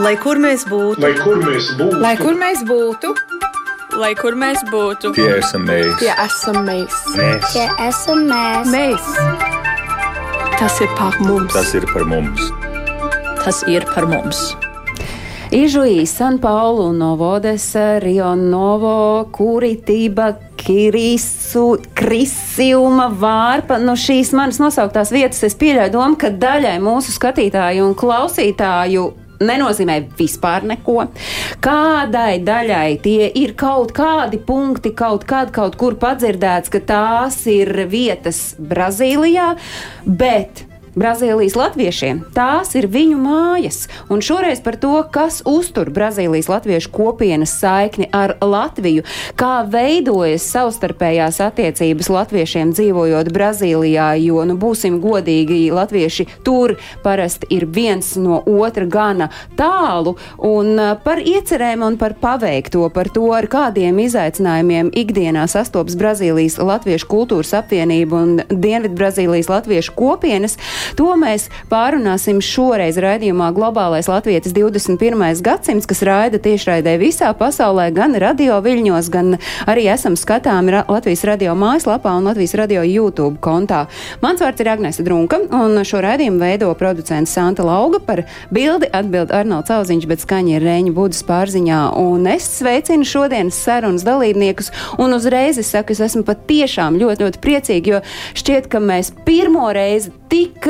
Lai kur mēs būtu, Lai kur mēs būtu, Lai kur mēs būtu, Lai kur mēs būtu, Tie esam mēs. tie esam mēs. Mēs. Tie esam mēs. Mēs. tas ir par mums. Tas ir par mums. tas ir par mums. Ižuī, San Paulu, Novodesa, Rio Novo, Kuritība, Kirisu, Krisiuma, Vārpa. No šīs manas nosauktās vietas es pieļauju domu, ka daļai mūsu skatītāju un klausītāju nenozīmē vispār neko. Kādai daļai tie ir kaut kādi punkti, kaut kad, kaut kur padzirdēts, ka tās ir vietas Brazīlijā, bet Brazīlijas latviešiem tās ir viņu mājas. Un šoreiz par to, kas uztur Brazīlijas latviešu kopienas saikni ar Latviju, kā veidojas savstarpējās attiecības latviešiem dzīvojot Brazīlijā, jo, nu, būsim godīgi, latvieši tur parasti ir viens no otra gana tālu, un uh, par iecerēm un par paveikto, par to, ar kādiem izaicinājumiem ikdienā sastopas Brazīlijas Latviešu kultūras apvienība un Dienvidu Brazīlijas Latviešu kopienas. To mēs pārunāsim šoreiz raidījumā Globālais Latvijas 21. gadsimts, kas raida tiešraidē visā pasaulē, gan radio viļņos, gan arī esam skatāmi Latvijas radio mājaslapā un Latvijas radio YouTube kontā. Mans vārds ir Agnēs Drunka, un šo raidījumu veido producents Santa Lauga par bildi atbild Arnolds Auziņš, bet skaņa ir Rēņa Budas pārziņā, un es sveicinu šodienas sarunas dalībniekus, un uzreiz es saku, es esmu patiešām ļoti, ļoti priecīgi, jo šķiet, ka mēs pirmo reizi tik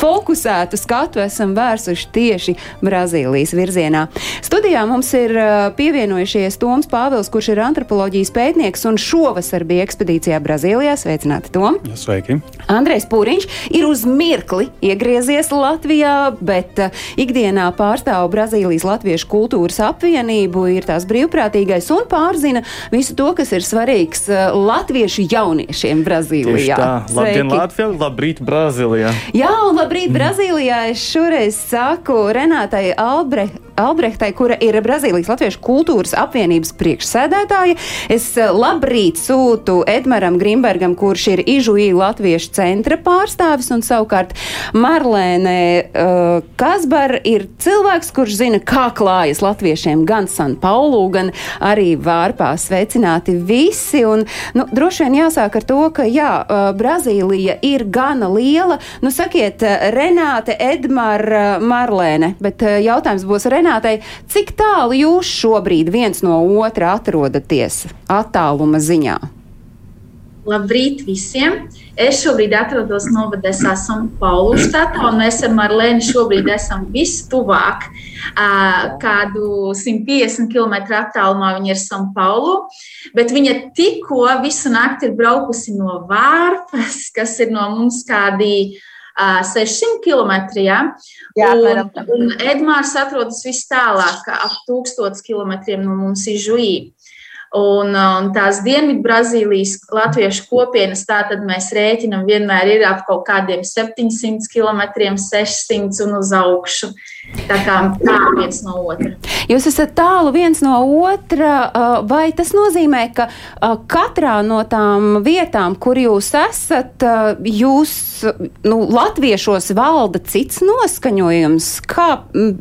fokusētu skatu esam vērsuši tieši Brazīlijas virzienā. Studijā mums ir uh, pievienojušies Toms Pāvils, kurš ir antropoloģijas pētnieks un šovasar bija ekspedīcijā Brazīlijā. Sveicināti, Tom! Ja, sveiki! Andrejs Pūriņš ir uz mirkli iegriezies Latvijā, bet uh, ikdienā pārstāv Brazīlijas Latviešu kultūras apvienību, ir tās brīvprātīgais un pārzina visu to, kas ir svarīgs uh, latviešu jauniešiem Tieši Brazīlijā. tā, labdien. Latvija, labrīt, Brazīlijā. Jā, un labrīt, Brazīlijā. Es šoreiz saku Renātai Albre, Albrehtai, kura ir Brazīlijas Latviešu kultūras apvienības priekšsēdētāja. Es eh, labrīt sūtu Edmaram Grimbergam, kurš ir Ižuī Latviešu centra pārstāvis, un savukārt Marlēne uh, Kasbar ir cilvēks, kurš zina, kā klājas latviešiem gan San Paulu, gan arī Vārpā. Sveicināti visi! Un, nu, droši vien jāsāk ar to, ka jā, uh, Brazīlija ir gana liela. Nu, sakiet, Renāte, Edmara, Marlēne, bet uh, jautājums būs Renātei, cik tālu jūs šobrīd viens no otra atrodaties attāluma ziņā? Labrīt visiem! Es šobrīd atrodos Novadesā, San Paulu štatā, un mēs ar Marlēnu šobrīd esam vistuvāk. Kādu 150 km attālumā viņa ir San Paulu, bet viņa tikko visu nakti ir braukusi no Vārpas, kas ir no mums kādi 600 km. Ja? Jā, un, un Edmārs atrodas vis tālāk, ap 1000 km no mums ir Žuī. Un, un tās Dienvidu Brazīlijas latviešu kopienas, tātad mēs rēķinam, vienmēr ir ap kaut kādiem 700 km, 600 un uz augšu. Tā kā tā viens no otra. Jūs esat tālu viens no otra, uh, vai tas nozīmē, ka uh, katrā no tām vietām, kur jūs esat, uh, jūs nu, latviešos valda cits noskaņojums? Kā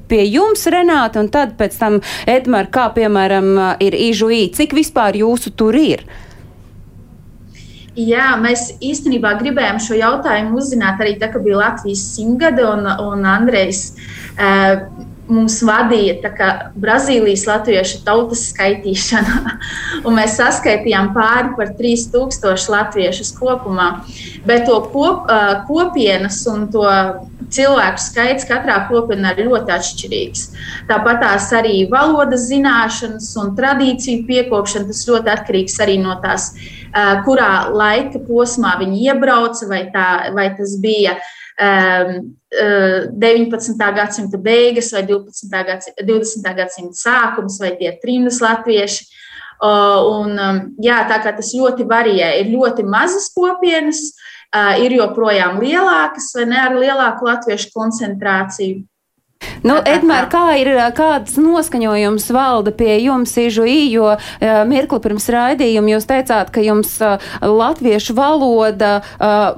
pie jums, Renāta, un tad pēc tam Edmar, kā piemēram ir Ižuī, cik vispār jūsu tur ir? Jā, mēs īstenībā gribējām šo jautājumu uzzināt arī tā, ka bija Latvijas simtgade un, un Andrejs. Uh, Mums vadīja kā Brazīlijas latviešu tautas skaitīšana, un mēs saskaitījām pāri par 3000 latviešus kopumā. Bet to kop, uh, kopienas un to cilvēku skaits katrā kopienā ir ļoti atšķirīgs. Tāpat tās arī valodas zināšanas un tradīciju piekopšana, tas ļoti atkarīgs arī no tās, kurā laika posmā viņi iebrauca, vai, tā, vai tas bija um, 19. gadsimta beigas vai 12. Gadsimta, 20. gadsimta sākums, vai tie trījus latvieši. Un, jā, tā kā tas ļoti varijē, ir ļoti mazas kopienas, uh, ir joprojām lielākas vai ne ar lielāku latviešu koncentrāciju. Nu, Edmēr, kā ir, kāds noskaņojums valda pie jums, Ižuī, jo uh, mirkli pirms raidījuma jūs teicāt, ka jums uh, latviešu valoda uh,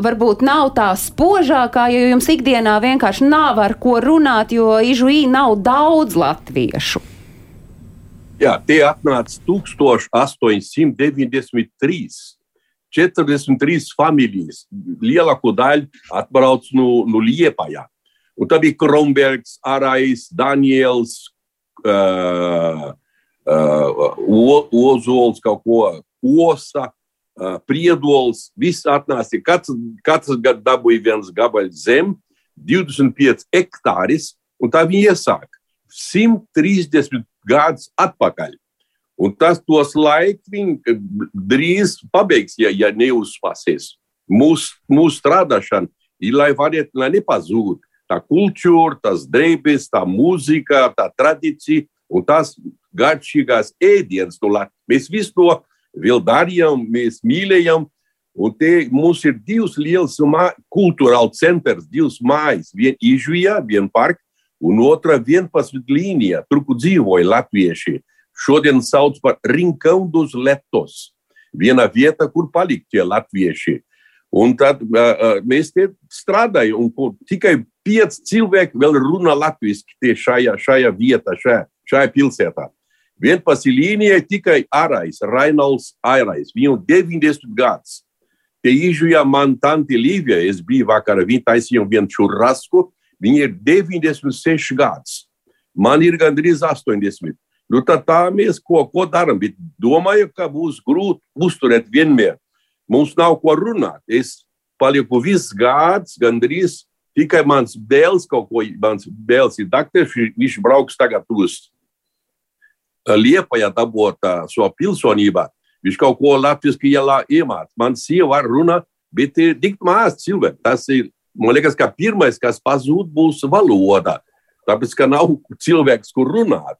varbūt nav tā spožākā, jo jums ikdienā vienkārši nav ar ko runāt, jo Ižuī nav daudz latviešu. Jā, tie atnāca 1893. 43 familijas, lielāko daļu atbrauc no, no Liepājā. Un tad bija Kronbergs, Arais, Daniels, uh, uh, Ozols, kaut ko Kosa, uh, Priedols. Viss atnāca. Katrs, katrs gads dabūja viens gabals zem, 25 hektāris, un tā viņi iesāk 130 gadus atpakaļ. Un tas tos laikus viņi drīz pabeigs, ja, ja neuzspēsies. Mūsu mūs strādāšana ir, lai varētu, lai nepazūd tā kultūra, tas drēbes, tā mūzika, tā tradīcija un tās garšīgās ēdienas. Nu, mēs visu to vēl darījām, mēs mīlējām. Un te mums ir divas lielas kultūrāls centrs, divas mājas. Viena Ižvijā, viena parka, un otra 11 līnijā, tur, kur dzīvoja latvieši šodien sauc par Rinkão dos Letos. Viena vieta, kur palikt tie latvieši. Un tad uh, mēs te strādājam, un tikai pieci cilvēki vēl runā latviešu šajā, šajā vietā, šajā, šajā pilsētā. 11 līnijai tikai Arais, Rainolds Airais. Viņam 90 gadus. Te izjūja man tanti Līvija, es biju vakar, viņi taisīja vienu čurrasku, viņi ir 96 gadus. Man ir gandrīz 80. Nu, tad tā mēs ko, ko darām. Bet domāju, ka būs grūti uzturēt vienmēr. Mums nav ko runāt. Es palieku viss gads, gandrīz tikai mans dēls kaut ko, mans dēls ir dakteris, viņš brauks tagad uz Liepājā dabūt savu pilsonību. Viņš kaut ko latviski iemācīja. Man sieva var runāt, bet ir tik maz cilvēku. Tas ir, man liekas, ka pirmais, kas pazūd, būs valoda. Tāpēc, ka nav cilvēks, kur runāt.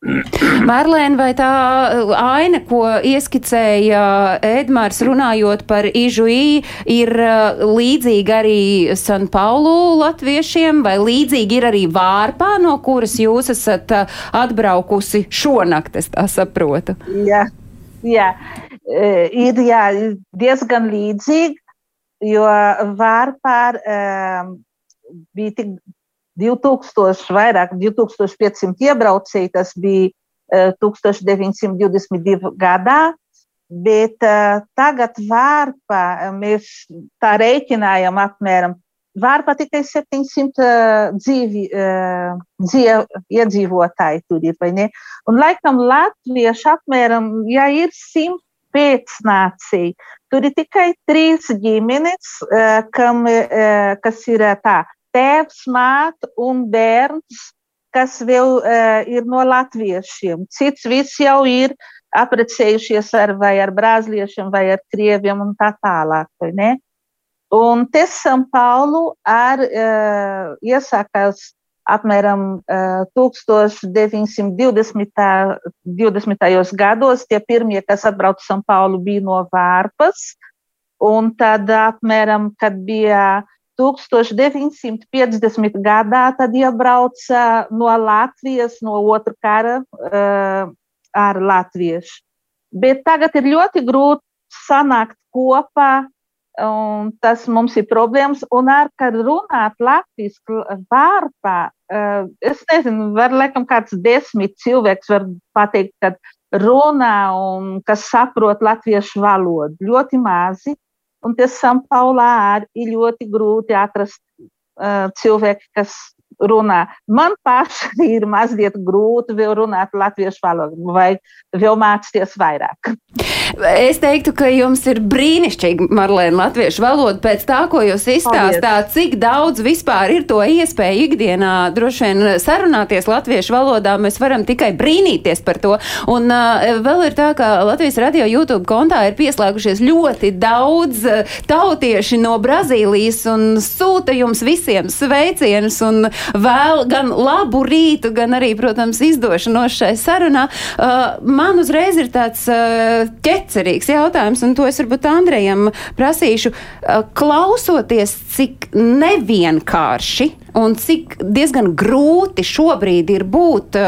Marlēna, vai tā uh, aina, ko ieskicēja Edmārs runājot par Ižuī, ir uh, līdzīga arī San Paulu latviešiem, vai līdzīgi ir arī Vārpā, no kuras jūs esat uh, atbraukusi šonakt, es tā saprotu? Jā, jā. ir jā, diezgan līdzīgi, jo Vārpā um, bija tik 2000, vairāk 2500 iebraucēji, tas bija 1922. gadā, bet uh, tagad vārpa mēs tā rēķinājam apmēram. Vārpa tikai 700 uh, dzīvi, dzīv, iedzīvotāji tur ir, vai ne? Un laikam latvieši apmēram, ja ir 100 pēcnācēji, tur ir tikai trīs ģimenes, kam, kas ir tā tēvs, māte un bērns, kas vēl uh, ir no latviešiem. Cits viss jau ir apprecējušies ar, ar brāzliešiem, vai ar krieviem un tā tālāk. Un te San Paulu ar uh, iesākās apmēram uh, 1920. 20. gados. Tie pirmie, kas atbrauca San Paulu, bija no Vārpas. Un tad apmēram, kad bija 1950. gadā tad iebrauca no Latvijas, no otrā kara uh, ar latviešu. Bet tagad ir ļoti grūti sanākt kopā, un tas mums ir problēmas. Un ar kad runāt latviešu vārpā, es nezinu, var laikam kāds desmit cilvēks var pateikt, ka runā un kas saprot latviešu valodu. Ļoti mazi. Un tie São Paulā ir ļoti grūti atrast uh, cilvēki, kas runā. Man pašai ir mazliet grūti vēl runāt latviešu valodu, vai vēl mācīties vairāk. Es teiktu, ka jums ir brīnišķīgi, Marlēna, latviešu valoda pēc tā, ko jūs izstāstāt, cik daudz vispār ir to iespēju ikdienā droši vien sarunāties latviešu valodā. Mēs varam tikai brīnīties par to. Un uh, vēl ir tā, ka Latvijas radio YouTube kontā ir pieslēgušies ļoti daudz tautieši no Brazīlijas un sūta jums visiem sveicienus un vēl gan labu rītu, gan arī, protams, izdošanos šai sarunā. Uh, man uzreiz ir tāds uh, ķet necerīgs jautājums, un to es varbūt Andrejam prasīšu. Klausoties, cik nevienkārši un cik diezgan grūti šobrīd ir būt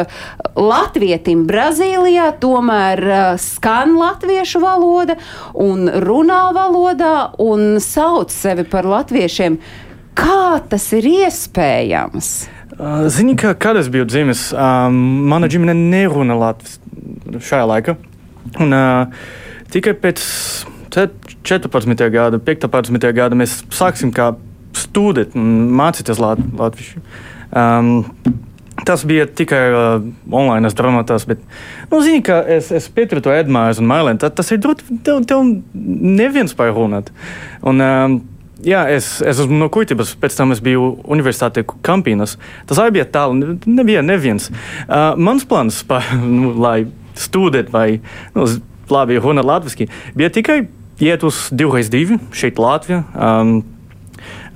latvietim Brazīlijā, tomēr skan latviešu valoda un runā valodā un sauc sevi par latviešiem. Kā tas ir iespējams? Zini, ka, kad es biju dzimis, um, mana ģimene nerunā latviešu šajā laikā. Un, uh, tikai pēc 14. gada, 15. gada mēs sāksim kā studēt un mācīties lat latviešu. Um, Tas bija tikai uh, online drāmatās, bet, nu, zini, ka es, es piekrītu Edmārs un Mailēn. Tas ir grūti, tev, tev neviens par runāt. Un, um, Jā, es, es esmu no Kuitības, pēc tam es biju Universitātē Kampīnas. Tas arī bija tālu, nebija neviens. Uh, mans plāns, pa, nu, lai studētu vai nu, labi runāt latviešu, bija tikai iet uz divreiz divi šeit Latvijā. Um,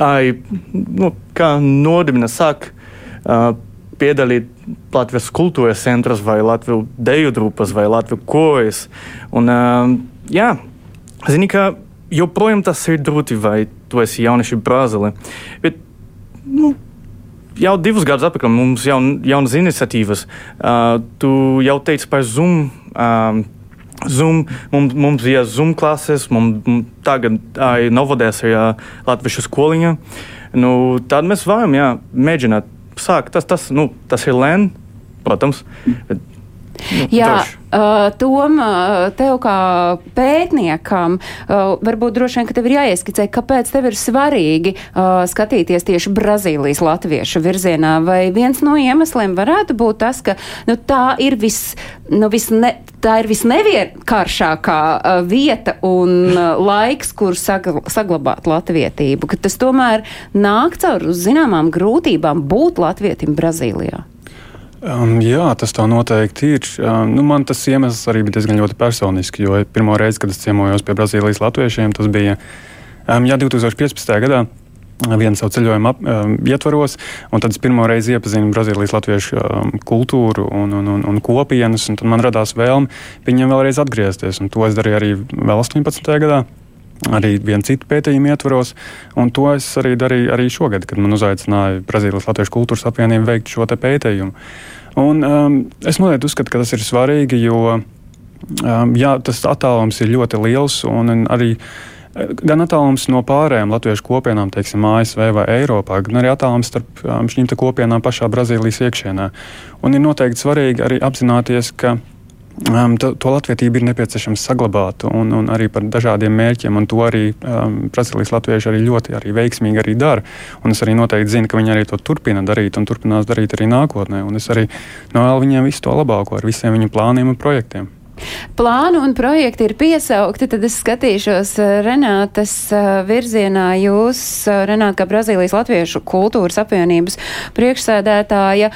ai, nu, kā nodibina sāk uh, piedalīt Latvijas kultūras centros vai Latvijas deju grupas vai Latvijas kojas. Un, uh, jā, zini, ka joprojām tas ir grūti, vai tu esi jaunieši Brāzili. Bet, nu, jau divus gadus atpakaļ mums jau jaunas iniciatīvas. Uh, tu jau teici par Zoom. Uh, Zoom, mums, mums bija Zoom klases, mums tagad ir Novodēs ir Latvijas skoliņa. Nu, tad mēs varam jā, mēģināt sākt. Tas, tas, nu, tas ir lēni, protams. Bet, nu, jā, droši. Uh, Tom, tev kā pētniekam, uh, varbūt droši vien, ka tev ir jāieskicē, kāpēc tev ir svarīgi uh, skatīties tieši Brazīlijas latviešu virzienā. Vai viens no iemesliem varētu būt tas, ka nu, tā ir vis, nu, visne, tā ir visnevienkāršākā vieta un laiks, kur sagl saglabāt latvietību, ka tas tomēr nāk caur zināmām grūtībām būt latvietim Brazīlijā. Um, jā, tas tā noteikti ir. Um, nu, man tas iemesls arī bija diezgan personisks, jo pirmo reizi, kad es ciemojos pie Brazīlijas latviešiem, tas bija um, jā, 2015. gadā. Vienu savu ceļojumu ap, um, ietvaros, un tad es pirmo reizi iepazinu Brazīlijas latviešu um, kultūru un, un, un, un kopienas, un tad man radās vēlme viņiem vēlreiz atgriezties. To es darīju arī vēl 18. gadā arī vienu citu pētījumu ietvaros. Un to es arī darīju arī šogad, kad man uzaicināja Brazīlijas Latvijas kultūras apvienību veikt šo pētījumu. Un, um, es noteikti uzskatu, ka tas ir svarīgi, jo um, jā, tas attālums ir ļoti liels un, un arī. Gan attālums no pārējām latviešu kopienām, teiksim, ASV vai Eiropā, gan arī attālums starp um, šīm kopienām pašā Brazīlijas iekšienē. Un ir noteikti svarīgi arī apzināties, ka um, to, to latvietību ir nepieciešams saglabāt un, un arī par dažādiem mērķiem. To arī um, Brazīlijas latvieši arī ļoti arī veiksmīgi arī dara. Un es arī noteikti zinu, ka viņi arī to turpina darīt un turpinās darīt arī nākotnē. Un es arī novēlu viņiem visu to labāko ar visiem viņu plāniem un projektiem. Plānu un projekti ir piesaukti, tad es skatīšos uh, Renātas uh, virzienā. Jūs, uh, Renāta, kā Brazīlijas Latviešu kultūras apvienības priekšsēdētāja,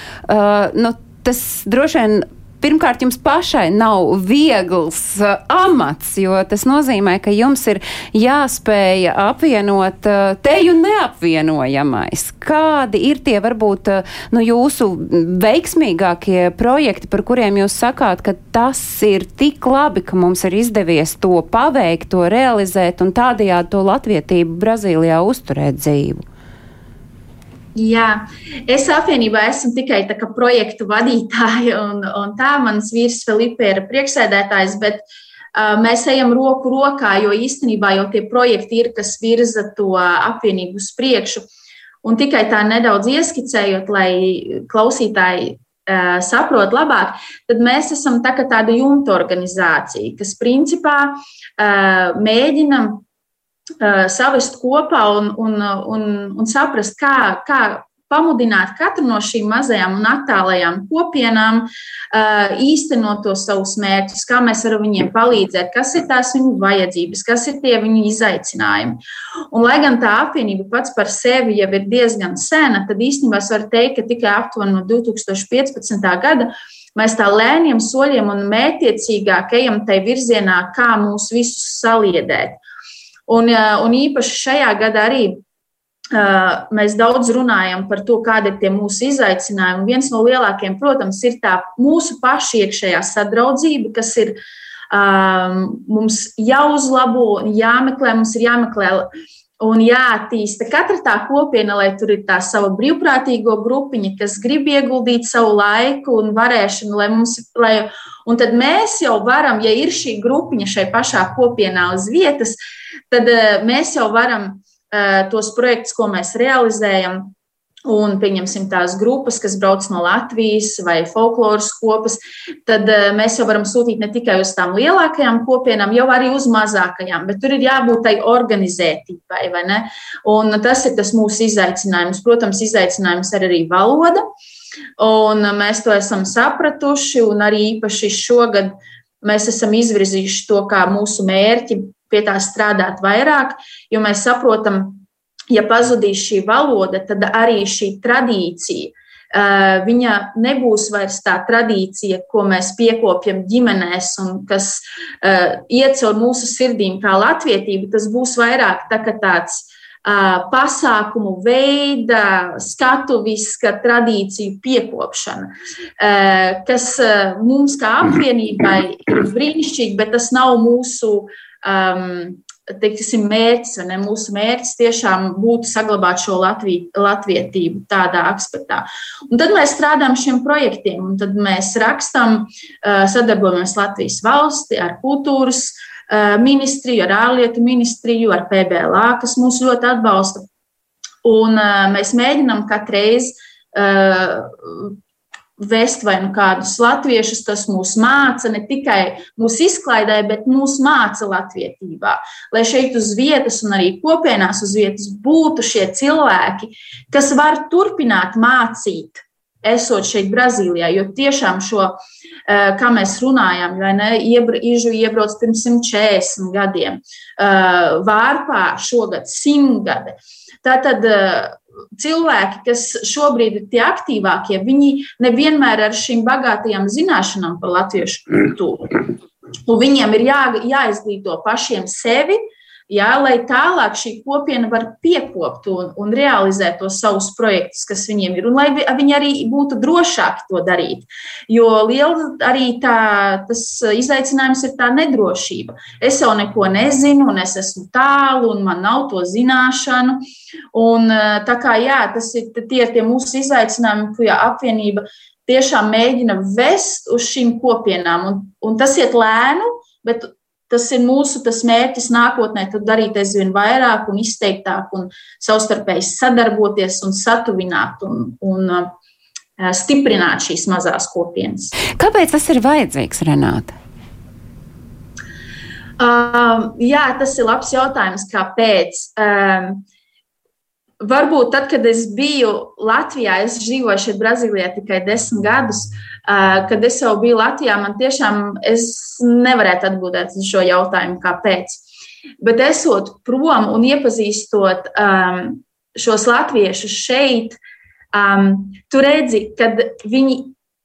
nu, tas droši vien pirmkārt, jums pašai nav viegls uh, amats, jo tas nozīmē, ka jums ir jāspēj apvienot uh, teju neapvienojamais. Kādi ir tie varbūt uh, nu, jūsu veiksmīgākie projekti, par kuriem jūs sakāt, ka tas ir tik labi, ka mums ir izdevies to paveikt, to realizēt un tādējādi to latvietību Brazīlijā uzturēt dzīvu? Jā, es apvienībā esmu tikai projektu vadītāja, un, un tā mans vīrs Filipe ir priekšsēdētājs, bet uh, mēs ejam roku rokā, jo īstenībā jau tie projekti ir, kas virza to apvienību uz priekšu. Un tikai tā nedaudz ieskicējot, lai klausītāji uh, saprot labāk, tad mēs esam tā tāda jumta organizācija, kas principā uh, mēģinam savest kopā un, un, un, un saprast, kā, kā pamudināt katru no šīm mazajām un attālajām kopienām uh, īstenot to savus mērķus, kā mēs varam viņiem palīdzēt, kas ir tās viņu vajadzības, kas ir tie viņu izaicinājumi. Un, lai gan tā apvienība pats par sevi jau ir diezgan sena, tad īstenībā es varu teikt, ka tikai aptuveni no 2015. gada mēs tā lēniem soļiem un mētiecīgāk ejam tajā virzienā, kā mūs visus saliedēt. Un, un īpaši šajā gadā arī Uh, mēs daudz runājam par to, kādi ir tie mūsu izaicinājumi. Viens no lielākajiem, protams, ir tā mūsu pašu iekšējā sadraudzība, kas ir um, mums jāuzlabo, jāmeklē, mums ir jāmeklē un jāattīsta katra tā kopiena, lai tur ir tā sava brīvprātīgo grupiņa, kas grib ieguldīt savu laiku un varēšanu, lai mums, lai, un tad mēs jau varam, ja ir šī grupiņa šai pašā kopienā uz vietas, tad uh, mēs jau varam uh, tos projektus, ko mēs realizējam, un pieņemsim tās grupas, kas brauc no Latvijas vai folkloras kopas, tad uh, mēs jau varam sūtīt ne tikai uz tām lielākajām kopienām, jau arī uz mazākajām, bet tur ir jābūt tai organizētībai, vai ne? Un tas ir tas mūsu izaicinājums. Protams, izaicinājums ir arī valoda, un mēs to esam sapratuši, un arī īpaši šogad mēs esam izvirzījuši to kā mūsu mērķi pie tā strādāt vairāk, jo mēs saprotam, ja pazudīs šī valoda, tad arī šī tradīcija. Uh, viņa nebūs vairs tā tradīcija, ko mēs piekopjam ģimenēs un kas uh, caur mūsu sirdīm, kā latvietība. Tas būs vairāk tā, tāds uh, pasākumu veida, skatuviska tradīciju piekopšana, kas mums kā apvienībai ir brīnišķīgi, bet tas nav mūsu um, teiksim, mērķis, vai ne? Mūsu mērķis tiešām būtu saglabāt šo Latviju, latvietību tādā aspektā. Un tad mēs strādājam šiem projektiem, un tad mēs rakstam, sadarbojamies Latvijas valsti ar kultūras ministriju, ar ārlietu ministriju, ar PBLA, kas mūs ļoti atbalsta. Un mēs mēģinām katru reizi vest vai nu kādus latviešus, kas mūs māca ne tikai mūsu izklaidē, bet mūs māca latvietībā. Lai šeit uz vietas un arī kopienās uz vietas būtu šie cilvēki, kas var turpināt mācīt, esot šeit Brazīlijā, jo tiešām šo, eh, kā mēs runājam, vai ne, Ižu iebrauc pirms 140 gadiem, eh, Vārpā šogad 100 gadi. Tātad eh, cilvēki, kas šobrīd ir tie aktīvākie, viņi nevienmēr ar šīm bagātajām zināšanām par latviešu kultūru. Un viņiem ir jā, jāizglīto pašiem sevi, jā, lai tālāk šī kopiena var piekopt un, un realizēt tos savus projektus, kas viņiem ir, un lai viņi arī būtu drošāki to darīt. Jo liela arī tā, tas izaicinājums ir tā nedrošība. Es jau neko nezinu, un es esmu tālu, un man nav to zināšanu. Un, tā kā jā, tas ir tie, tie mūsu izaicinājumi, ko ja apvienība tiešām mēģina vest uz šīm kopienām, un, un tas iet lēnu, bet tas ir mūsu tas mērķis nākotnē, tad darīt aizvien vairāk un izteiktāk un savstarpēji sadarboties un satuvināt un, un uh, stiprināt šīs mazās kopienas. Kāpēc tas ir vajadzīgs, Renāta? Uh, jā, tas ir labs jautājums, kāpēc. Uh, Varbūt tad, kad es biju Latvijā, es dzīvoju šeit, Brazīlijā tikai desmit gadus. Kad es jau biju Latvijā, man tiešām nevarētu atbildēt uz šo jautājumu, kāpēc. Bet esot prom un iepazīstot um, šos latviešus šeit, um, tu redzi, ka viņi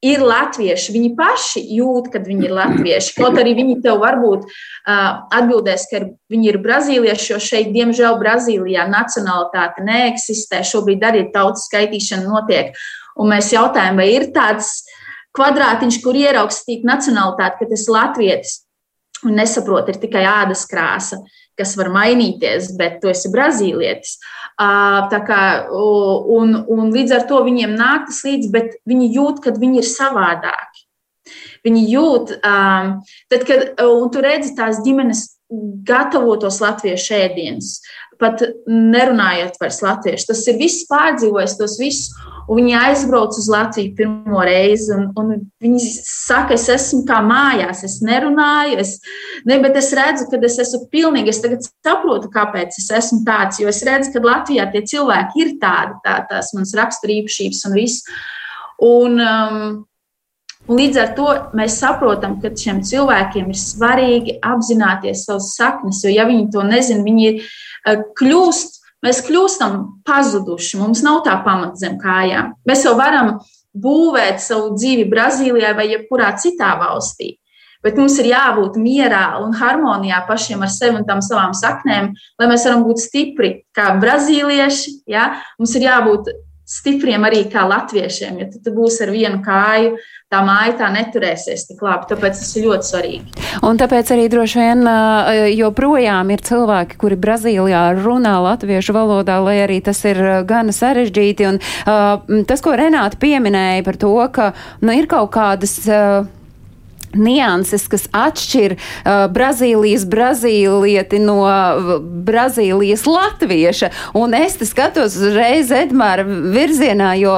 ir latvieši. Viņi paši jūt, kad viņi ir latvieši. Kaut arī viņi tev varbūt uh, atbildēs, ka viņi ir brazīlieši, jo šeit, diemžēl, Brazīlijā nacionalitāte neeksistē. Šobrīd arī tautas skaitīšana notiek. Un mēs jautājam, vai ir tāds kvadrātiņš, kur ierakstīt nacionalitāti, ka tas latvietis un nesaprot, ir tikai ādas krāsa. Uh, kas var mainīties, bet tu esi brazīlietis. Kā, un, un līdz ar to viņiem nāk tas līdzi, bet viņi jūt, ka viņi ir savādāki. Viņi jūt, tad, kad tu redzi tās ģimenes gatavotos latviešu ēdienus, pat nerunājot vairs latviešu. Tas ir viss pārdzīvojis, tos visus viņi aizbrauc uz Latviju pirmo reizi, un, un viņi saka, es esmu kā mājās, es nerunāju, es, ne, bet es redzu, ka es esmu pilnīgi, es tagad saprotu, kāpēc es esmu tāds, jo es redzu, ka Latvijā tie cilvēki ir tādi, tā, tās manas raksturīpašības un viss. Un, um, līdz ar to mēs saprotam, ka šiem cilvēkiem ir svarīgi apzināties savas saknes, jo, ja viņi to nezina, viņi ir, uh, kļūst Mēs kļūstam pazuduši, mums nav tā pamata zem kājām. Mēs jau varam būvēt savu dzīvi Brazīlijā vai jebkurā citā valstī. Bet mums ir jābūt mierā un harmonijā pašiem ar sevi un tām savām saknēm, lai mēs varam būt stipri kā brazīlieši. Ja? Mums ir jābūt stipriem arī kā latviešiem, jo tad tu būsi ar vienu kāju. Tā māja tā neturēsies tik labi, tāpēc tas ir ļoti svarīgi. Un tāpēc arī droši vien joprojām ir cilvēki, kuri Brazīlijā runā latviešu valodā, lai arī tas ir gana sarežģīti. Un tas, ko Renāta pieminēja par to, ka nu, ir kaut kādas. Uh, nianses, kas atšķir uh, Brazīlijas brazīlieti no uh, Brazīlijas latvieša. Un es te skatos uzreiz Edmāra virzienā, jo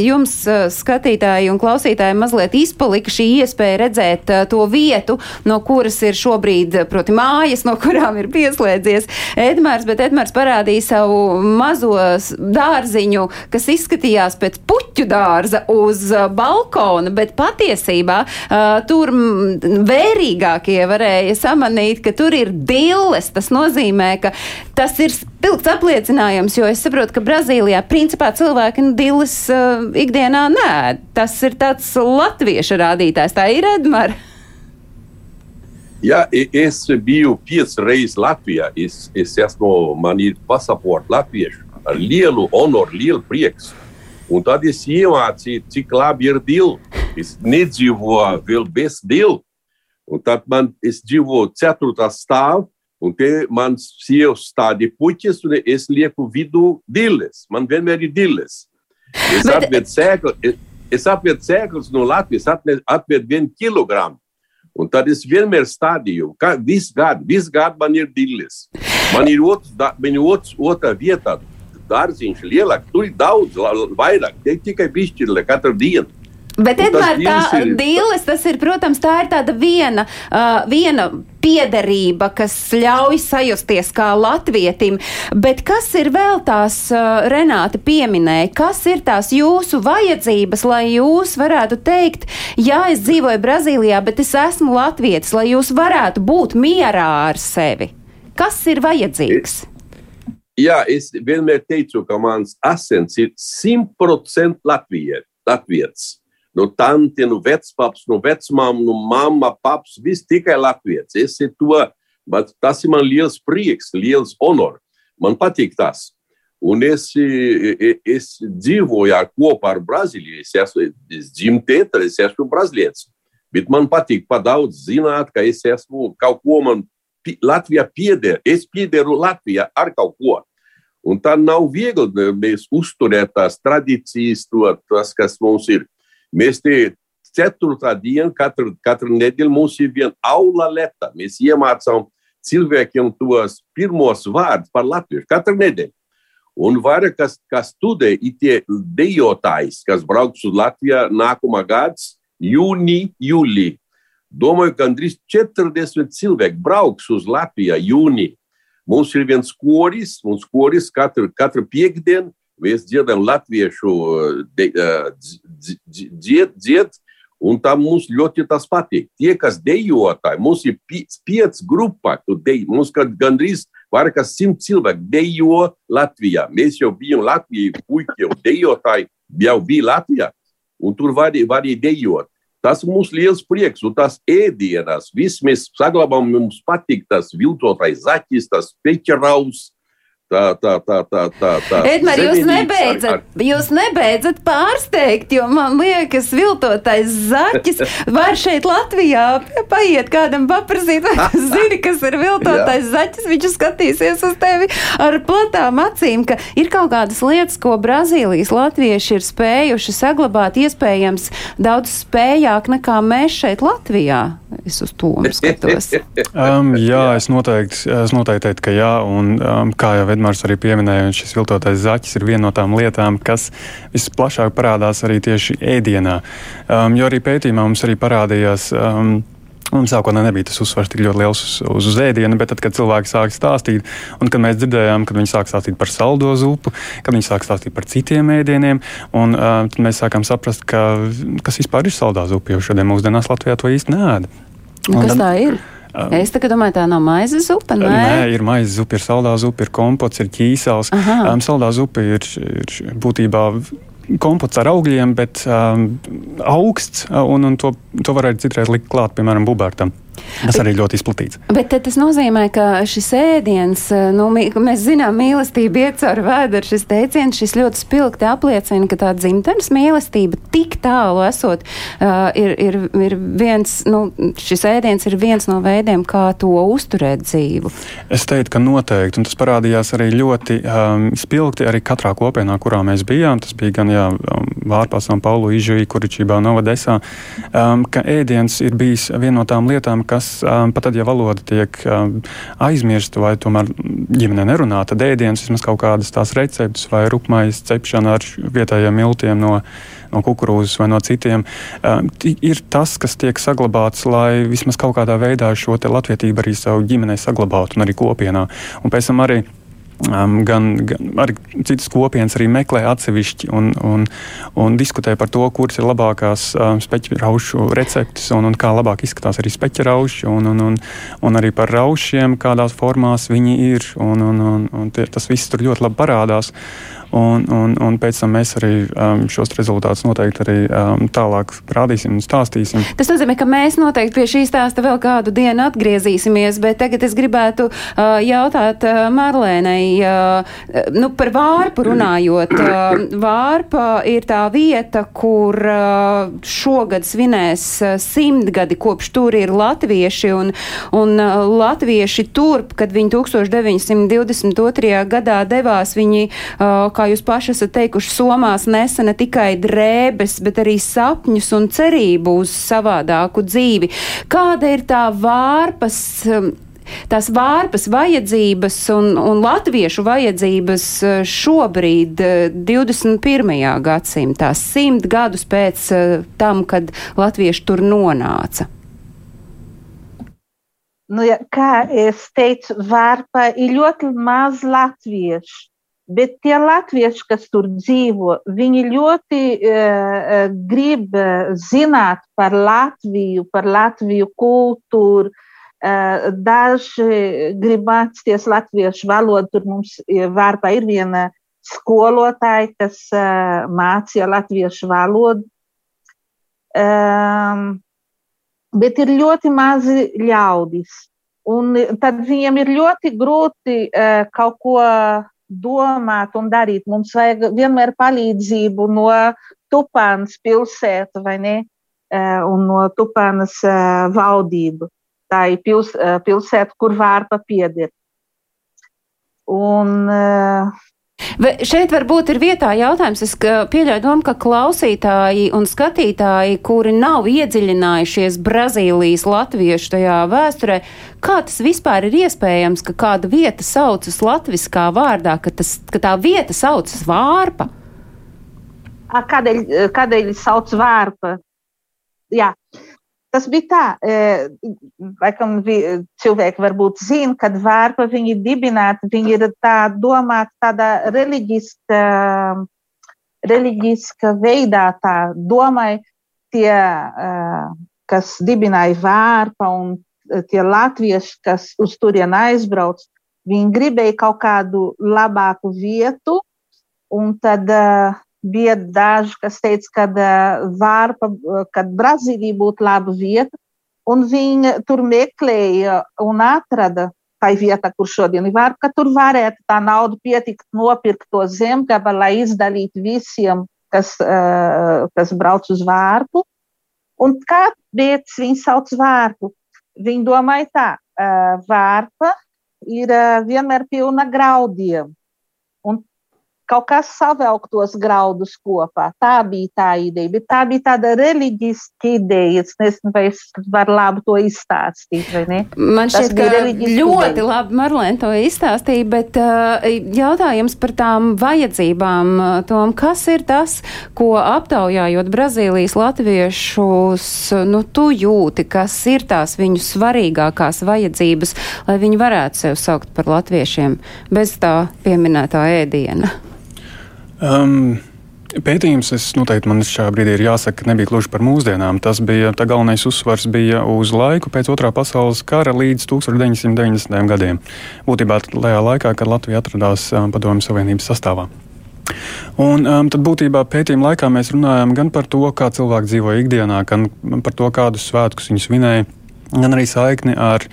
jums uh, skatītāji un klausītāji mazliet izpalika šī iespēja redzēt uh, to vietu, no kuras ir šobrīd, proti, mājas, no kurām ir pieslēdzies Edmārs, bet Edmārs parādīja savu mazo dārziņu, kas izskatījās pēc puķu dārza uz uh, balkona, bet patiesībā uh, tur vērīgākie varēja samanīt, ka tur ir dilles. Tas nozīmē, ka tas ir spilgts apliecinājums, jo es saprotu, ka Brazīlijā principā cilvēki nu, dilles uh, ikdienā nē. Tas ir tāds latviešu rādītājs. Tā ir Edmara. Jā, es biju piecas reizes Latvijā. Es, es esmu, man ir pasaports latviešu ar lielu honoru, lielu prieks. Un tad es iemācīju, cik labi ir dili. Es nedzīvoju vēl bez dila. Un tad man, es dzīvoju ceturtā stāvā, un te man sieva stādi puķis, un es lieku vidū diles. Man vienmēr ir diles. Es Bet... atvedu sēklu, es, es atvedu sēklas no Latvijas, atvedu vienu kilogramu. Un tad es vienmēr stādīju, ka visu gadu, visu gadu man ir diles. Man ir otrs, man ir otrs, otrā vietā, dārziņš lielāks, tur ir daudz vairāk, tikai pišķirle katru dienu. Bet, Edvard, tā dīles, tas ir, protams, tā ir tāda viena, uh, viena piederība, kas ļauj sajusties kā latvietim. Bet kas ir vēl tās, uh, Renāta pieminēja, kas ir tās jūsu vajadzības, lai jūs varētu teikt, jā, es dzīvoju Brazīlijā, bet es esmu latvietis, lai jūs varētu būt mierā ar sevi? Kas ir vajadzīgs? Jā, es vienmēr teicu, ka mans asins ir 100% latvietis no tanti, no vecpaps, no vecmāma, no mamma, paps, viss tikai latvietis. Es ir to, bet tas ir man liels prieks, liels honor. Man patīk tas. Un es, es dzīvoju kopā ar Brazīliju. Es esmu dzimtēta, es esmu brazīlietis. Bet man patīk padaudz zināt, ka es esmu kaut ko man Latvijā pieder. Es piederu Latvijā ar kaut ko. Un tā nav viegli mēs uzturēt tās tradīcijas, to, tas, kas mums ir. Mēs te ceturtā diena, katru, katru nedēļu mums ir viena aula leta. Mēs iemācām cilvēkiem tos pirmos vārdus par latviešu katru nedēļu. Un vairāk kas, kas studē, ir tie dejotājs, kas brauks uz Latviju nākamā gads, jūnija, jūlijā. Domāju, ka gandrīz 40 cilvēki brauks uz Latviju jūnijā. Mums ir viens koris, mums koris katru, katru piekdienu mēs dziedam latviešu dzied, dzied, un tam mums ļoti tas patīk. Tie, kas dejotāji, mums ir pieci grupa, mums gandrīz vairāk kā simt cilvēku dejo Latvijā. Mēs jau bijām Latvijā, puiši jau dejotāji, jau bija Latvijā, un tur varēja var dejot. Tas mums liels prieks, un tas ēdienas, viss mēs saglabājam, mums patīk tas viltotais zaķis, tas peķeraus, Tā, tā, tā, tā, tā, tā. Edmar, jūs nebeidzat, ar, ar... jūs nebeidzat pārsteigt, jo man liekas, viltotais zaķis var šeit Latvijā paiet kādam paprasīt, vai tu zini, kas ir viltotais zaķis, viņš skatīsies uz tevi ar platām acīm, ka ir kaut kādas lietas, ko Brazīlijas latvieši ir spējuši saglabāt, iespējams, daudz spējāk nekā mēs šeit Latvijā. Es uz to skatos. um, jā, es noteikti, es noteikti teiktu, ka jā, un um, kā jau Edmars arī pieminēja, šis viltotais zaķis ir viena no tām lietām, kas visplašāk parādās arī tieši ēdienā. Um, jo arī pētījumā mums arī parādījās. Um, Un sākotnēji nebija tas uzsvars tik ļoti liels uz, uz, uz ēdienu, bet tad, kad cilvēki sāk stāstīt, un kad mēs dzirdējām, kad viņi sāk stāstīt par saldo zupu, kad viņi sāk stāstīt par citiem ēdieniem, un uh, tad mēs sākām saprast, ka, kas vispār ir saldā zupa, jo šodien mūsdienās Latvijā to īsti nē. Kas tā ir? Es tagad domāju, tā nav maizes zupa. Nē, nē ir maizes zupa, ir saldā zupa, ir kompots, ir ķīsels. Um, saldā zupa ir, ir būtībā kompots ar augļiem, bet um, augsts, un, un to, to varētu citreiz likt klāt, piemēram, bubertam. Tas arī ļoti izplatīts. Bet tas nozīmē, ka šis ēdiens, nu, mēs zinām, mīlestība iet caur vēdru. Šis teiciens, šis ļoti spilgti apliecina, ka tā dzimtenes mīlestība tik tālu esot, uh, ir, ir, ir viens, nu, šis ēdiens ir viens no veidiem, kā to uzturēt dzīvu. Es teiktu, ka noteikti, un tas parādījās arī ļoti um, spilgti arī katrā kopienā, kurā mēs bijām. Tas bija gan jā, Vārpā, San Paulu, Ižuī, Kuričībā, Novadesā, um, ka ēdiens ir bijis viena no tām lietām, kas um, pat tad, ja valoda tiek um, aizmirsta vai tomēr ģimene nerunā, tad ēdienas vismaz kaut kādas tās receptes vai rupmais cepšana ar vietējiem miltiem no, no kukurūzas vai no citiem, um, ir tas, kas tiek saglabāts, lai vismaz kaut kādā veidā šo latvietību arī savu ģimenei saglabātu un arī kopienā. Un pēc tam arī Um, gan, gan arī citas kopienas arī meklē atsevišķi un, un, un diskutē par to, kuras ir labākās um, speķraušu receptes un, un kā labāk izskatās arī speķrauši un, un, un, un arī par raušiem, kādās formās viņi ir. Un, un, un, un tie, tas viss tur ļoti labi parādās. Un, un, un pēc tam mēs arī um, šos rezultātus noteikti arī um, tālāk rādīsim un stāstīsim. Tas nozīmē, ka mēs noteikti pie šī stāsta vēl kādu dienu atgriezīsimies, bet tagad es gribētu uh, jautāt uh, Marlēnai, uh, nu, par vārpu runājot. Uh, vārpa ir tā vieta, kur uh, šogad svinēs uh, simtgadi, kopš tur ir latvieši, un, un uh, latvieši turp, kad viņi 1922. gadā devās, viņi uh, kā jūs paši esat teikuši, Somās nesa ne tikai drēbes, bet arī sapņus un cerību uz savādāku dzīvi. Kāda ir tā vārpas? Um, tās vārpas vajadzības un, un latviešu vajadzības uh, šobrīd, 21. Uh, gadsimtā, simt gadus pēc uh, tam, kad latvieši tur nonāca? Nu, kā es teicu, vārpā ir ļoti maz latviešu. Bet tie latvieši, kas tur dzīvo, viņi ļoti uh, grib zināt par Latviju, par Latviju kultūru. Uh, daži grib mācīties latviešu valodu. Tur mums vārpā ir viena skolotāja, kas uh, mācīja latviešu valodu. Um, bet ir ļoti mazi ļaudis. Un tad viņiem ir ļoti grūti uh, kaut ko domāt un darīt. Mums vajag vienmēr palīdzību no Tupānas pilsētas vai ne, eh, un no Tupānas eh, valdību. Tā ir pils, eh, pilsēta, kur vārpa pieder. Un, Vai šeit varbūt ir vietā jautājums, es pieļauju domu, ka klausītāji un skatītāji, kuri nav iedziļinājušies Brazīlijas latviešu tajā vēsturē, kā tas vispār ir iespējams, ka kāda vieta saucas latviskā vārdā, ka, tas, ka tā vieta saucas vārpa? Kādēļ, kādēļ sauc vārpa? Jā, Tas bija tā, e, laikam, cilvēki varbūt zina, kad vērpa viņi dibināti, viņi ir tā domāti tādā reliģiska, reliģiska veidā, tā domāja tie, e, kas dibināja vērpa un tie latvieši, kas uz turieni aizbrauc, viņi gribēja kaut kādu labāku vietu, un tad uh, bija daži, kas teica, ka vārpa, kad Brazīlija būtu laba vieta, un viņi tur meklēja un atrada tā vieta, kur šodien ir vārpa, ka tur varētu tā nauda pietikt nopirkt to zemgabalu, lai izdalītu visiem, kas, kas brauc uz vārpu. Un kāpēc viņi sauc vārpu? Viņi domāja tā, vārpa ir vienmēr pilna graudiem kaut kas savelktos graudus kopā. Tā bija tā ideja, tā bija tāda reliģiska ideja. Es nezinu, vai es varu labi to izstāstīt? Man šķiet, ka ļoti ideja. labi Marlēna to izstāstīja, bet uh, jautājums par tām vajadzībām, uh, Tom, kas ir tas, ko aptaujājot Brazīlijas latviešus, nu, tu jūti, kas ir tās viņu svarīgākās vajadzības, lai viņi varētu sev saukt par latviešiem bez tā pieminētā ēdiena? Um, Pētījums, es noteikti man šajā brīdī ir jāsaka, nebija gluži par mūsdienām. Tas bija, tā galvenais uzsvars bija uz laiku pēc otrā pasaules kara līdz 1990. gadiem. Būtībā tajā laikā, kad Latvija atradās um, Padomju Savienības sastāvā. Un, um, tad būtībā pētījuma laikā mēs runājam gan par to, kā cilvēki dzīvo ikdienā, gan par to, kādus svētkus viņi svinēja gan arī saikni ar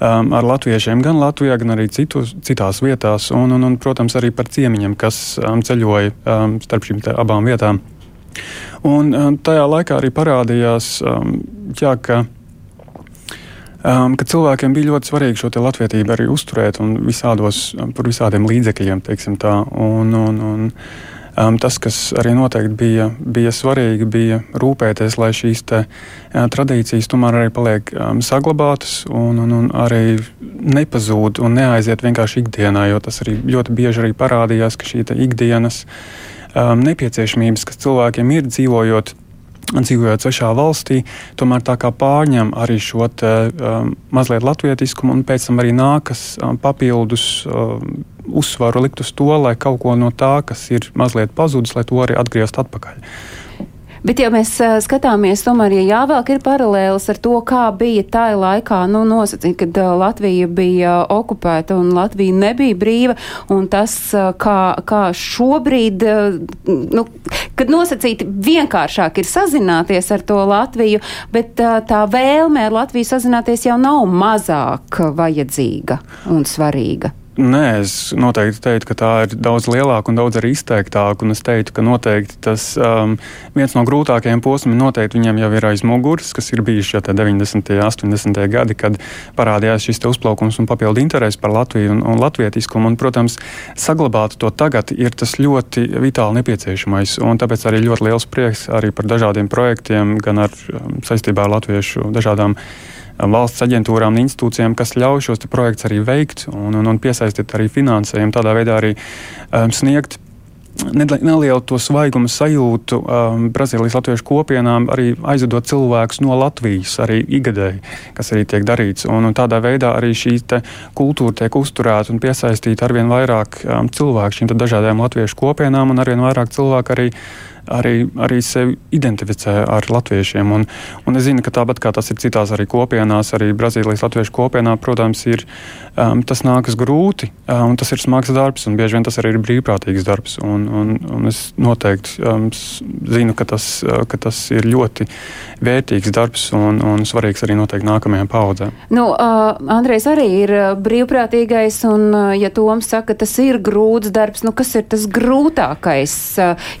um, ar latviešiem gan Latvijā, gan arī citos, citās vietās, un, un, un, protams, arī par ciemiņiem, kas um, ceļoja um, starp šīm abām vietām. Un um, tajā laikā arī parādījās, um, jā, ka, um, ka cilvēkiem bija ļoti svarīgi šo latvietību arī uzturēt un visādos, um, par visādiem līdzekļiem, teiksim tā. Un, un, un, Um, tas, kas arī noteikti bija, bija svarīgi, bija rūpēties, lai šīs te, uh, tradīcijas tomēr arī paliek um, saglabātas un, un, un arī nepazūd un neaiziet vienkārši ikdienā, jo tas arī ļoti bieži arī parādījās, ka šī ikdienas um, nepieciešamības, kas cilvēkiem ir dzīvojot dzīvojot svešā valstī, tomēr tā kā pārņem arī šo te, um, mazliet latvietiskumu, un pēc tam arī nākas um, papildus um, uzsvaru likt uz to, lai kaut ko no tā, kas ir mazliet pazudis, lai to arī atgriezt atpakaļ. Bet, ja mēs uh, skatāmies, tomēr, ja jāvelk ir paralēlis ar to, kā bija tajā laikā, nu, nosacīt, kad uh, Latvija bija okupēta un Latvija nebija brīva, un tas, kā, kā šobrīd, nu, kad nosacīti vienkāršāk ir sazināties ar to Latviju, bet tā vēlme ar Latviju sazināties jau nav mazāk vajadzīga un svarīga. Nē, es noteikti teiktu, ka tā ir daudz lielāka un daudz arī izteiktāka. Es teiktu, ka noteikti tas um, viens no grūtākajiem posmiem noteikti viņam jau ir aiz muguras, kas ir bijuši jau 90. un 80. gadi, kad parādījās šis uzplaukums un papildu interesi par Latviju un, un latvietiskumu. Un, protams, saglabāt to tagad ir tas ļoti vitāli nepieciešamais. Un tāpēc arī ļoti liels prieks arī par dažādiem projektiem, gan ar um, saistībā ar latviešu dažādām valsts aģentūrām un institūcijām, kas ļauj šos projektus arī veikt un, un, un piesaistīt arī finansējumu, tādā veidā arī um, sniegt nelielu to svaigumu sajūtu um, Brazīlijas latviešu kopienām, arī aizvedot cilvēkus no Latvijas, arī ikgadēji, kas arī tiek darīts. Un, un tādā veidā arī šī kultūra tiek uzturēta un piesaistīta arvien vairāk um, cilvēku šīm dažādām latviešu kopienām un arvien vairāk cilvēku arī arī, arī sevi identificē ar latviešiem. Un, un es zinu, ka tāpat kā tas ir citās arī kopienās, arī Brazīlijas latviešu kopienā, protams, ir, um, tas nākas grūti um, un tas ir smags darbs, un bieži vien tas arī ir brīvprātīgs darbs. Un, un, un es noteikti um, zinu, ka tas, uh, ka tas ir ļoti vērtīgs darbs un, un svarīgs arī noteikti nākamajām paudzēm. Nu, uh, Andrejs arī ir uh, brīvprātīgais, un, uh, ja Toms saka, ka tas ir grūts darbs, nu kas ir tas grūtākais?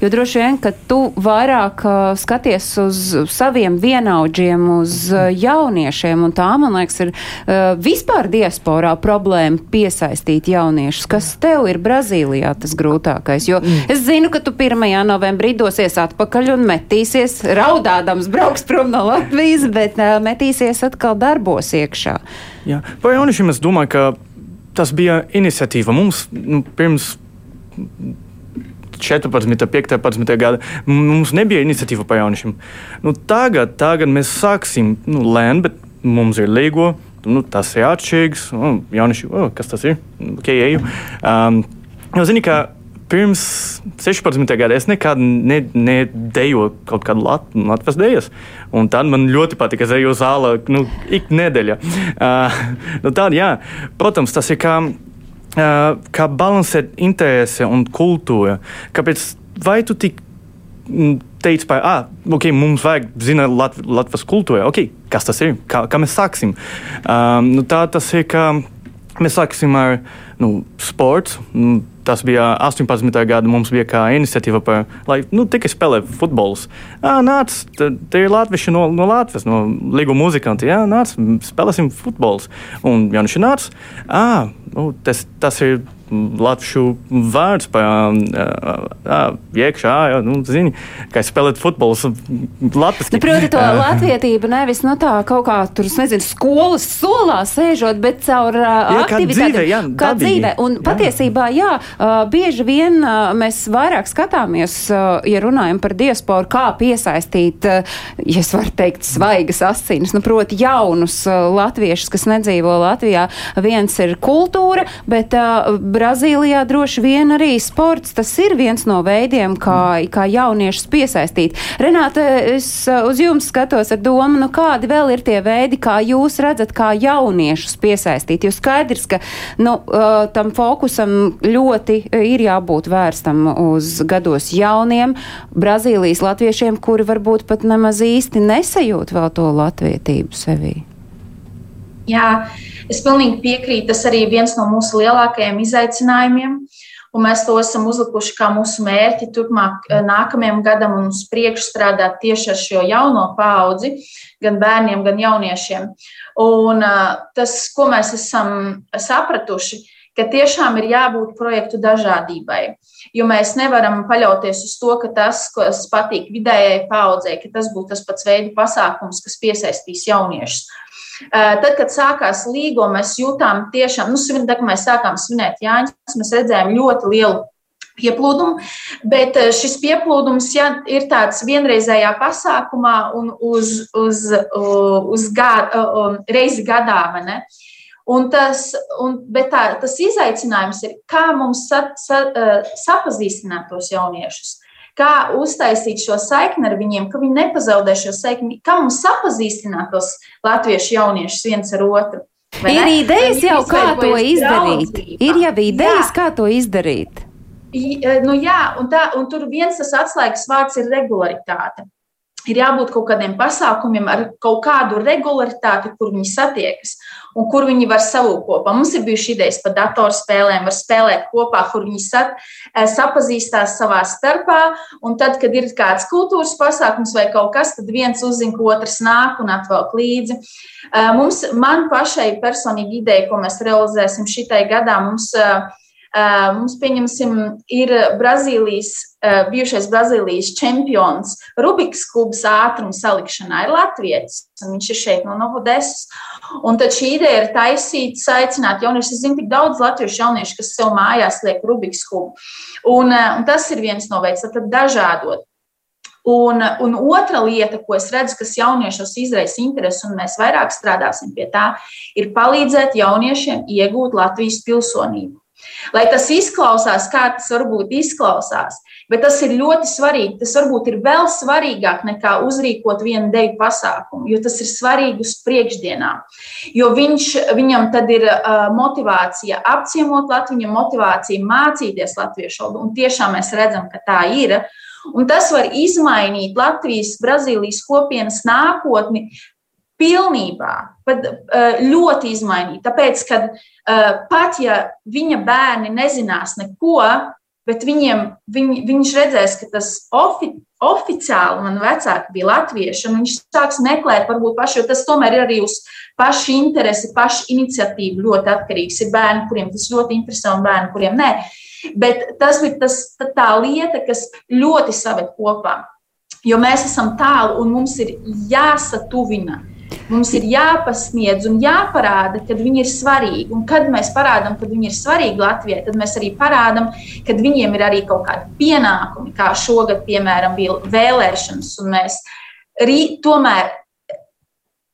Jo droši vien, ka tu vairāk uh, skaties uz saviem vienaudžiem, uz uh, jauniešiem, un tā, man liekas, ir uh, vispār diasporā problēma piesaistīt jauniešus. Kas tev ir Brazīlijā tas grūtākais? Jo mm. es zinu, ka tu 1. novembrī dosies atpakaļ un metīsies, raudādams brauks prom no Latvijas, bet uh, metīsies atkal darbos iekšā. Jā, par jauniešiem es domāju, ka tas bija iniciatīva mums nu, pirms 14, 15 gada mums nebija iniciatīva par jauniešiem. Nu, tagad, tagad mēs sāksim nu, lēnt, bet mums ir līgo. Nu, tas ir atšķirīgs. Nu, jaunieši, oh, kas tas ir? Ok, eju. Um, jau zini, ka pirms 16 gadiem es nekad ne kaut kādu lat, latviešu dēļas. Un tad man ļoti patika, ka es eju uz zāli nu, ik nedēļa. Uh, nu, tād, jā, protams, tas ir kā kā balansēt interese un kultūra. Kāpēc vai tu tik teici, ka ah, okay, mums vajag zināt Lat Latvijas kultūru, okay, kas tas ir, kā, kā mēs sāksim? Um, nu, tā tas ir, ka mēs sāksim ar nu, sportu. Nu, Tas bija 18. gada. Mums bija kā iniciatīva, par, lai nu, tikai spēlē futbolus. Ah, nāc, te ir latvieši no, no Latvijas, no līgu muzikanti. Jā, nāc, spēlēsim futbolus. Un nāc, ah, nu, tas, tas ir latviešu vārds pa iekšā, jā, nu, zini, kā spēlēt futbolu. Latvijas nu, proti, to latvietību nevis no nu, tā kaut kā tur, nezinu, skolas solā sēžot, bet caur jā, aktivitātēm. Dzīve, jā, kā dabīgi. dzīve. Un jā. patiesībā, jā, bieži vien mēs vairāk skatāmies, ja runājam par diasporu, kā piesaistīt, ja es varu teikt, svaigas asinis, nu, proti, jaunus latviešus, kas nedzīvo Latvijā. Viens ir kultūra, bet Brazīlijā droši vien arī sports tas ir viens no veidiem, kā, kā jauniešus piesaistīt. Renāte, es uh, uz jums skatos ar domu, nu kādi vēl ir tie veidi, kā jūs redzat, kā jauniešus piesaistīt. Jo skaidrs, ka nu, uh, tam fokusam ļoti ir jābūt vērstam uz gados jauniem Brazīlijas latviešiem, kuri varbūt pat nemaz īsti nesajūt vēl to latvietību sevī. Jā, es pilnīgi piekrītu. Tas arī ir viens no mūsu lielākajiem izaicinājumiem. Un mēs to esam uzlikuši kā mūsu mērķi turpmāk, eh, nākamajam gadam un uz priekšu strādāt tieši ar šo jauno paudzi, gan bērniem, gan jauniešiem. Un eh, tas, ko mēs esam sapratuši, ka tiešām ir jābūt projektu dažādībai. Jo mēs nevaram paļauties uz to, ka tas, kas patīk vidējai paudzei, ka tas būtu tas pats veidu pasākums, kas piesaistīs jauniešus. Tad, kad sākās līgo, mēs jutām tiešām, nu, tad, kad mēs sākām svinēt Jāņus, mēs redzējām ļoti lielu pieplūdumu, bet šis pieplūdums ja, ir tāds vienreizējā pasākumā un uz, uz, uz gadu, reizi gadā. Un tas, un, tā, tas izaicinājums ir, kā mums sa, sa, sapazīstināt tos jauniešus kā uztaisīt šo saikni ar viņiem, ka viņi nepazaudē šo saikni, kā mums sapazīstināt tos latviešu jauniešus viens ar otru. Ir ne? idejas jau, kā to izdarīt. Draudzība. Ir jau idejas, jā. kā to izdarīt. I, nu jā, un, tā, un tur viens tas atslēgas vārds ir regularitāte ir jābūt kaut kādiem pasākumiem ar kaut kādu regularitāti, kur viņi satiekas un kur viņi var savu kopā. Mums ir bijušas idejas par datorspēlēm, var spēlēt kopā, kur viņi sat, eh, sapazīstās savā starpā. Un tad, kad ir kāds kultūras pasākums vai kaut kas, tad viens uzzina, ka otrs nāk un atvelk līdzi. Eh, mums, man pašai personīgi ideja, ko mēs realizēsim šitai gadā, mums uh, Mums, pieņemsim, ir Brazīlijas, bijušais Brazīlijas čempions Rubiks kubs ātruma salikšanā, ir Latvijas. Viņš ir šeit no Novodesas. Un tad šī ideja ir taisīt, aicināt jauniešus. Es zinu, tik daudz latviešu jauniešu, kas sev mājās liek Rubiks kubu. Un, un tas ir viens no veids, tad dažādot. Un, un otra lieta, ko es redzu, kas jauniešos izraisa interesi, un mēs vairāk strādāsim pie tā, ir palīdzēt jauniešiem iegūt Latvijas pilsonību. Lai tas izklausās, kā tas varbūt izklausās, bet tas ir ļoti svarīgi. Tas varbūt ir vēl svarīgāk nekā uzrīkot vienu deju pasākumu, jo tas ir svarīgi uz priekšdienām. Jo viņš, viņam tad ir uh, motivācija apciemot Latviju, viņam motivācija mācīties latviešu valodu, un tiešām mēs redzam, ka tā ir. Un tas var izmainīt Latvijas, Brazīlijas kopienas nākotni pilnībā, pat ļoti izmainīt. Tāpēc, ka pat ja viņa bērni nezinās neko, bet viņiem, viņ, viņš redzēs, ka tas ofi, oficiāli man vecāki bija latvieši, un viņš sāks meklēt, varbūt paši, jo tas tomēr ir arī uz pašu interesi, pašu iniciatīvu ļoti atkarīgs. Ir bērni, kuriem tas ļoti interesē, un bērni, kuriem nē. Bet tas ir tas, tā lieta, kas ļoti saved kopā. Jo mēs esam tālu un mums ir jāsatuvina Mums ir jāpasniedz un jāparāda, ka viņi ir svarīgi. Un kad mēs parādām, ka viņi ir svarīgi Latvijai, tad mēs arī parādām, ka viņiem ir arī kaut kādi pienākumi, kā šogad, piemēram, bija vēlēšanas. Mēs rī, tomēr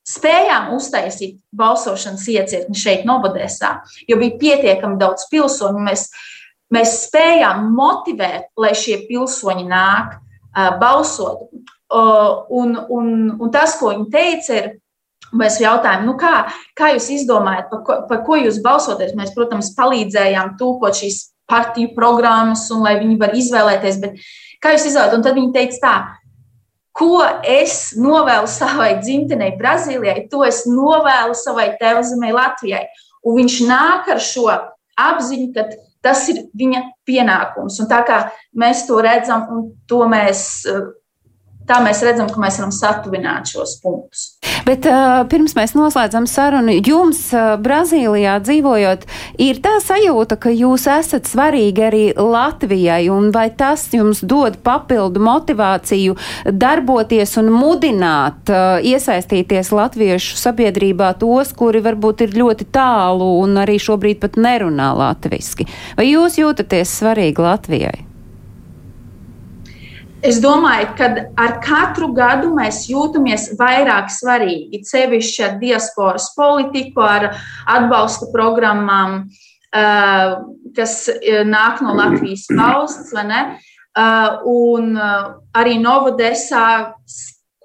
spējām uztaisīt balsošanas iecirkni šeit, Novadēsā, jo bija pietiekami daudz pilsoņu. Mēs, mēs spējām motivēt, lai šie pilsoņi nāk uh, balsot. Uh, un, un, un tas, ko viņi teica, ir Mēs jautājām, nu kā, kā jūs izdomājat, par ko, par ko jūs balsoties? Mēs, protams, palīdzējām tūkot šīs partiju programmas, un lai viņi var izvēlēties, bet kā jūs izvēlēties? Un tad viņi teica tā, ko es novēlu savai dzimtenei Brazīlijai, to es novēlu savai tēvzemei Latvijai. Un viņš nāk ar šo apziņu, ka tas ir viņa pienākums. Un tā kā mēs to redzam, un to mēs Tā mēs redzam, ka mēs varam satuvināt šos punktus. Bet uh, pirms mēs noslēdzam sarunu, jums uh, Brazīlijā dzīvojot, ir tā sajūta, ka jūs esat svarīgi arī Latvijai, un vai tas jums dod papildu motivāciju darboties un mudināt, uh, iesaistīties latviešu sabiedrībā tos, kuri varbūt ir ļoti tālu un arī šobrīd pat nerunā latviski? Vai jūs jūtaties svarīgi Latvijai? Es domāju, ka ar katru gadu mēs jūtamies vairāk svarīgi. Sevišķi ar diasporas politiku, ar atbalsta programmām, eh, kas eh, nāk no Latvijas valsts. Eh, un arī Novodesā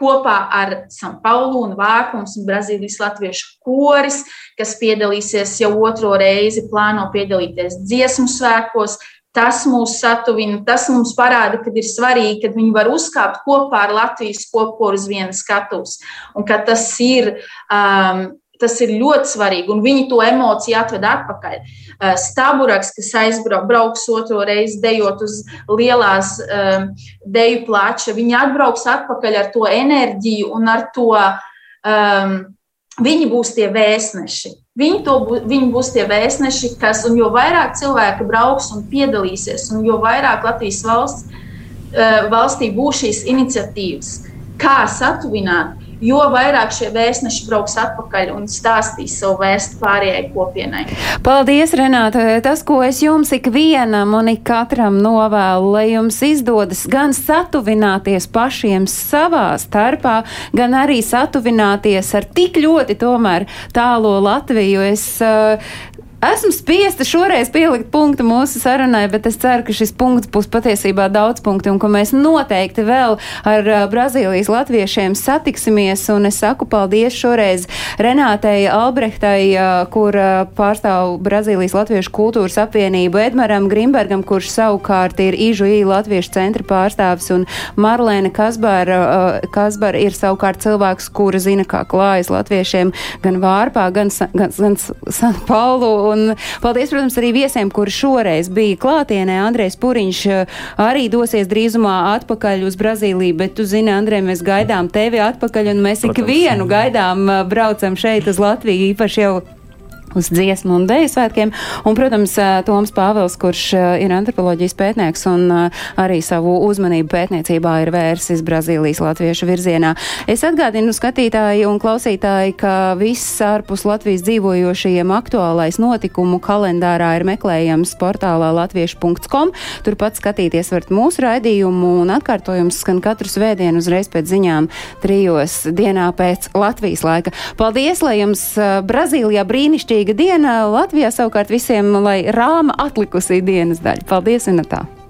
kopā ar San Paulu un Vākums un Brazīlijas latviešu koris, kas piedalīsies jau otro reizi, plāno piedalīties dziesmu svētkos, Tas mūs satuvina, tas mums parāda, ka ir svarīgi, ka viņi var uzkāpt kopā ar Latvijas kopu uz vienas skatuves. Un ka tas ir, um, Tas ir ļoti svarīgi, un viņi to emociju atved atpakaļ. Uh, Stāburaks, kas aizbrauks otro reizi dejot uz lielās um, deju plāča, viņi atbrauks atpakaļ ar to enerģiju un ar to. Um, viņi būs tie vēstneši. Viņi, bū, viņi būs tie vēstneši, kas, un jo vairāk cilvēki brauks un piedalīsies, un jo vairāk Latvijas valsts, uh, valstī būs šīs iniciatīvas, kā satuvināt jo vairāk šie vēstneši brauks atpakaļ un stāstīs savu vēstu pārējai kopienai. Paldies, Renāta! Tas, ko es jums ikvienam un ik katram novēlu, lai jums izdodas gan satuvināties pašiem savā starpā, gan arī satuvināties ar tik ļoti tomēr tālo Latviju. Es, uh, Esmu spiesta šoreiz pielikt punktu mūsu sarunai, bet es ceru, ka šis punkts būs patiesībā daudz punktu un ka mēs noteikti vēl ar Brazīlijas latviešiem satiksimies. Un es saku paldies šoreiz Renātei Albrehtai, kur pārstāv Brazīlijas latviešu kultūras apvienību, Edmaram Grimbergam, kurš savukārt ir Ižu I latviešu centra pārstāvis, un Marlēna Kasbara, Kasbara ir savukārt cilvēks, kura zina, kā klājas latviešiem gan Vārpā, gan, gan, gan San Paulu Un paldies, protams, arī viesiem, kuri šoreiz bija klātienē. Andrejs Puriņš eh, arī dosies drīzumā atpakaļ uz Brazīliju, bet tu zini, Andrej, mēs gaidām tevi atpakaļ un mēs ikvienu gaidām eh, braucam šeit uz Latviju, īpaši jau uz dziesmu un dēļu svētkiem. Un, protams, Toms Pāvils, kurš ir antropoloģijas pētnieks un arī savu uzmanību pētniecībā ir vērsis Brazīlijas latviešu virzienā. Es atgādinu skatītāji un klausītāji, ka viss ārpus Latvijas dzīvojošajiem aktuālais notikumu kalendārā ir meklējams portālā latviešu.com. Turpat skatīties varat mūsu raidījumu un atkārtojums skan katru svētdienu uzreiz pēc ziņām trijos dienā pēc Latvijas laika. Paldies, lai jums Brazīlijā brīnišķīgi brīnišķīga diena. Latvijā savukārt visiem, lai rāma atlikusī dienas daļa. Paldies, Inatā!